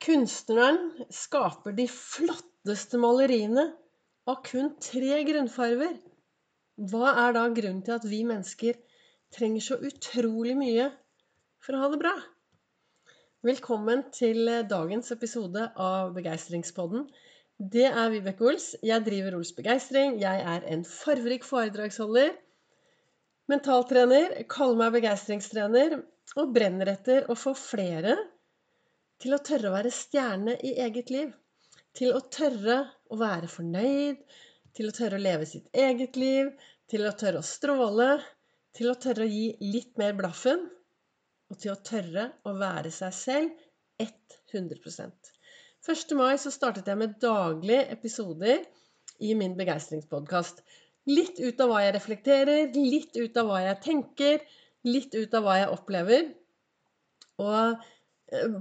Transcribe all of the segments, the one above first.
Kunstneren skaper de flotteste maleriene av kun tre grunnfarver. Hva er da grunnen til at vi mennesker trenger så utrolig mye for å ha det bra? Velkommen til dagens episode av Begeistringspodden. Det er Vibeke Ols. Jeg driver Ols Begeistring. Jeg er en farverik foredragsholder, mentaltrener, kaller meg begeistringstrener og brenner etter å få flere til å tørre å være stjerne i eget liv. Til å tørre å være fornøyd. Til å tørre å leve sitt eget liv. Til å tørre å stråle. Til å tørre å gi litt mer blaffen. Og til å tørre å være seg selv 100% 1. mai så startet jeg med daglige episoder i min begeistringspodkast. Litt ut av hva jeg reflekterer, litt ut av hva jeg tenker, litt ut av hva jeg opplever. Og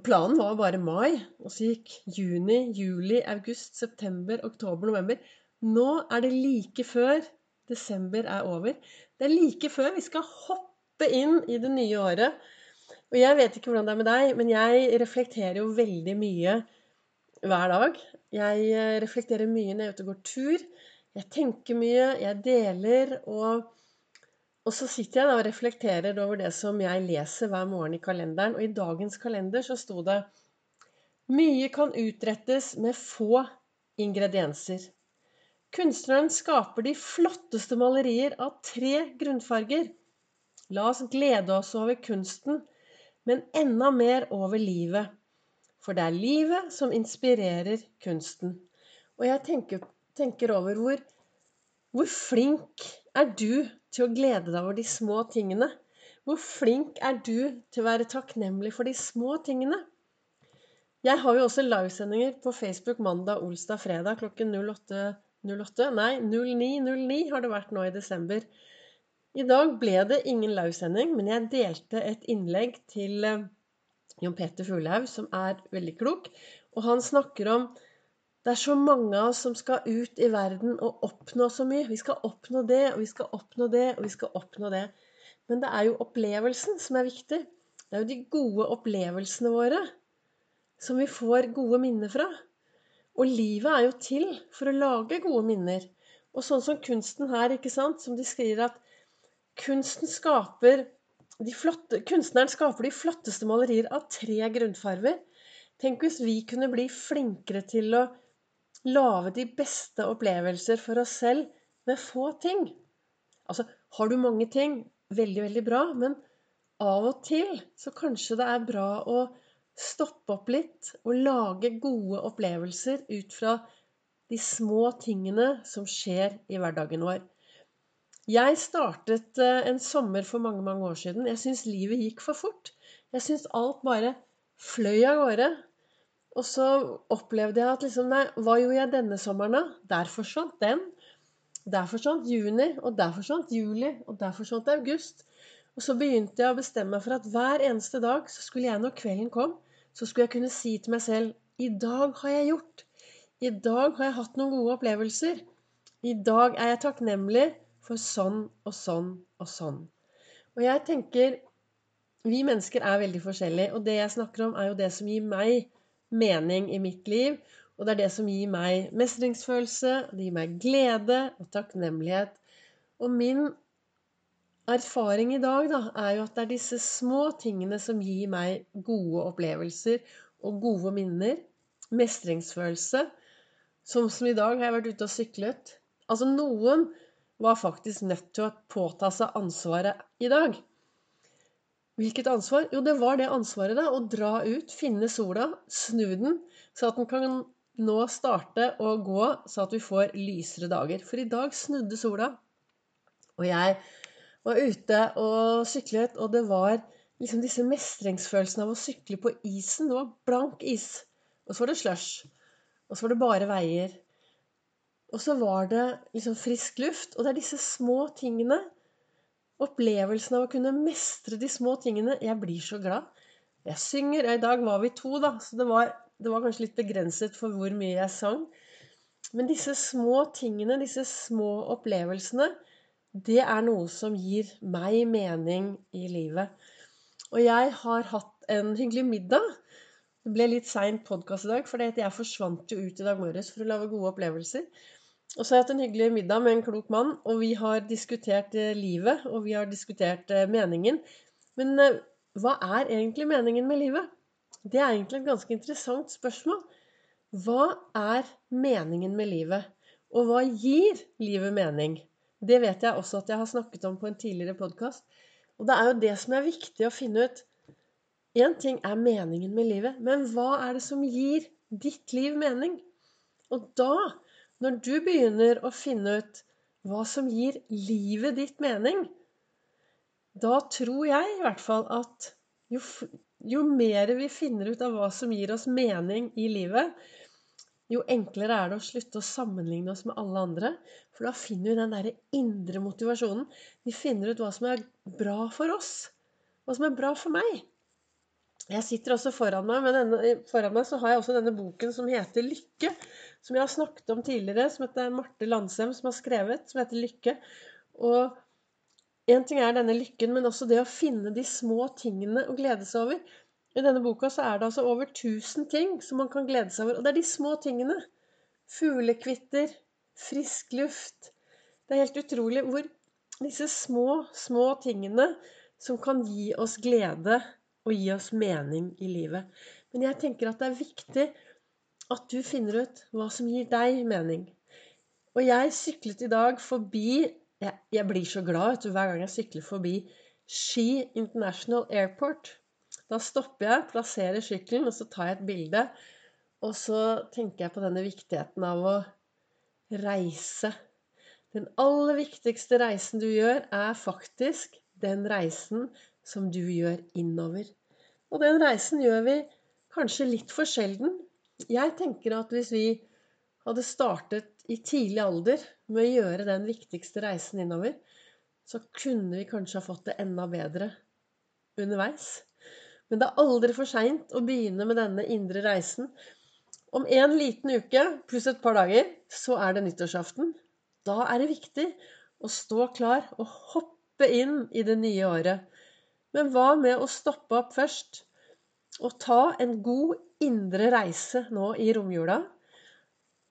planen var bare mai, og så gikk juni, juli, august, september, oktober, november. Nå er det like før desember er over. Det er like før vi skal hoppe inn i det nye året. Og jeg vet ikke hvordan det er med deg, men jeg reflekterer jo veldig mye hver dag. Jeg eh, reflekterer mye når jeg er ute og går tur. Jeg tenker mye, jeg deler. og og så sitter jeg da og reflekterer over det som jeg leser hver morgen i kalenderen. Og i dagens kalender så sto det Mye kan utrettes med få ingredienser. Kunstneren skaper de flotteste malerier av tre grunnfarger. La oss glede oss over kunsten, men enda mer over livet. For det er livet som inspirerer kunsten. Og jeg tenker, tenker over hvor, hvor flink er du til å glede deg over de små tingene? Hvor flink er du til å være takknemlig for de små tingene? Jeg har jo også livesendinger på Facebook mandag, olsdag, fredag klokken 08.08. 08. Nei, 09.09 har det vært nå i desember. I dag ble det ingen livesending, men jeg delte et innlegg til eh, Jon Peter Fuglehaug, som er veldig klok. Og han snakker om det er så mange av oss som skal ut i verden og oppnå så mye. Vi skal oppnå det, og vi skal oppnå det, og vi skal oppnå det. Men det er jo opplevelsen som er viktig. Det er jo de gode opplevelsene våre som vi får gode minner fra. Og livet er jo til for å lage gode minner. Og sånn som kunsten her, ikke sant, som de skriver at kunsten skaper flotte, kunstneren skaper de flotteste malerier av tre grunnfarver. Tenk hvis vi kunne bli flinkere til å lage de beste opplevelser for oss selv med få ting. Altså, har du mange ting, veldig, veldig bra, men av og til så kanskje det er bra å stoppe opp litt og lage gode opplevelser ut fra de små tingene som skjer i hverdagen vår. Jeg startet eh, en sommer for mange mange år siden. Jeg syns livet gikk for fort. Jeg syns alt bare fløy av gårde. Og så opplevde jeg at liksom Nei, hva gjorde jeg denne sommeren, da? Der forsvant den. Der forsvant juni, og der forsvant juli, og der forsvant august. Og så begynte jeg å bestemme meg for at hver eneste dag så skulle jeg, når kvelden kom, så skulle jeg kunne si til meg selv I dag har jeg gjort. I dag har jeg hatt noen gode opplevelser. I dag er jeg takknemlig for sånn og sånn og sånn. Og jeg tenker Vi mennesker er veldig forskjellige, og det jeg snakker om, er jo det som gir meg mening i mitt liv. Og det er det som gir meg mestringsfølelse, det gir meg glede og takknemlighet. Og min erfaring i dag da, er jo at det er disse små tingene som gir meg gode opplevelser og gode minner. Mestringsfølelse. Som, som i dag har jeg vært ute og syklet. Altså noen var faktisk nødt til å påta seg ansvaret i dag. Hvilket ansvar? Jo, det var det ansvaret, da. Å dra ut, finne sola, snu den, så at den kan nå starte å gå, så at vi får lysere dager. For i dag snudde sola. Og jeg var ute og syklet, og det var liksom disse mestringsfølelsene av å sykle på isen. Det var blank is. Og så var det slush. Og så var det bare veier. Og så var det liksom frisk luft. Og det er disse små tingene Opplevelsen av å kunne mestre de små tingene. Jeg blir så glad. Jeg synger. I dag var vi to, da, så det var, det var kanskje litt begrenset for hvor mye jeg sang. Men disse små tingene, disse små opplevelsene, det er noe som gir meg mening i livet. Og jeg har hatt en hyggelig middag. Det ble litt sein podkast i dag, for jeg forsvant jo ut i dag morges for å lage gode opplevelser. Og så har jeg hatt en hyggelig middag med en klok mann, og vi har diskutert eh, livet, og vi har diskutert eh, meningen. Men eh, hva er egentlig meningen med livet? Det er egentlig et ganske interessant spørsmål. Hva er meningen med livet? Og hva gir livet mening? Det vet jeg også at jeg har snakket om på en tidligere podkast. Og det er jo det som er viktig å finne ut. Én ting er meningen med livet, men hva er det som gir ditt liv mening? Og da, når du begynner å finne ut hva som gir livet ditt mening, da tror jeg i hvert fall at jo, jo mer vi finner ut av hva som gir oss mening i livet, jo enklere er det å slutte å sammenligne oss med alle andre. For da finner vi den derre indre motivasjonen. Vi finner ut hva som er bra for oss. Hva som er bra for meg. Jeg sitter også foran meg, denne, foran meg så har jeg også denne boken som heter Lykke. Som jeg har snakket om tidligere, som heter Marte Landsem som har skrevet. Som heter Lykke. Og én ting er denne lykken, men også det å finne de små tingene å glede seg over. I denne boka så er det altså over 1000 ting som man kan glede seg over. Og det er de små tingene. Fuglekvitter, frisk luft. Det er helt utrolig hvor disse små, små tingene som kan gi oss glede og gi oss mening i livet. Men jeg tenker at det er viktig at du finner ut hva som gir deg mening. Og jeg syklet i dag forbi Jeg, jeg blir så glad vet du, hver gang jeg sykler forbi Ski International Airport. Da stopper jeg, plasserer sykkelen, og så tar jeg et bilde. Og så tenker jeg på denne viktigheten av å reise. Den aller viktigste reisen du gjør, er faktisk den reisen som du gjør innover. Og den reisen gjør vi kanskje litt for sjelden. Jeg tenker at hvis vi hadde startet i tidlig alder med å gjøre den viktigste reisen innover, så kunne vi kanskje ha fått det enda bedre underveis. Men det er aldri for seint å begynne med denne indre reisen. Om en liten uke pluss et par dager, så er det nyttårsaften. Da er det viktig å stå klar og hoppe inn i det nye året. Men hva med å stoppe opp først og ta en god indre reise nå i romjula?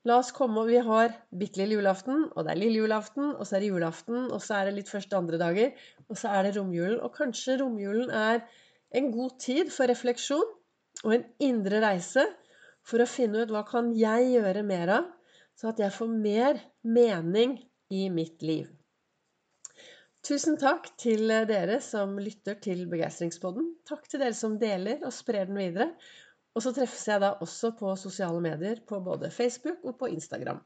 La oss komme Vi har bitte lille julaften, og det er lille julaften, og så er det julaften, og så er det litt første andre dager, og så er det romjulen. Og kanskje romjulen er en god tid for refleksjon og en indre reise for å finne ut hva kan jeg gjøre mer av, så at jeg får mer mening i mitt liv. Tusen takk til dere som lytter til Begeistringspodden. Takk til dere som deler og sprer den videre. Og så treffes jeg da også på sosiale medier, på både Facebook og på Instagram.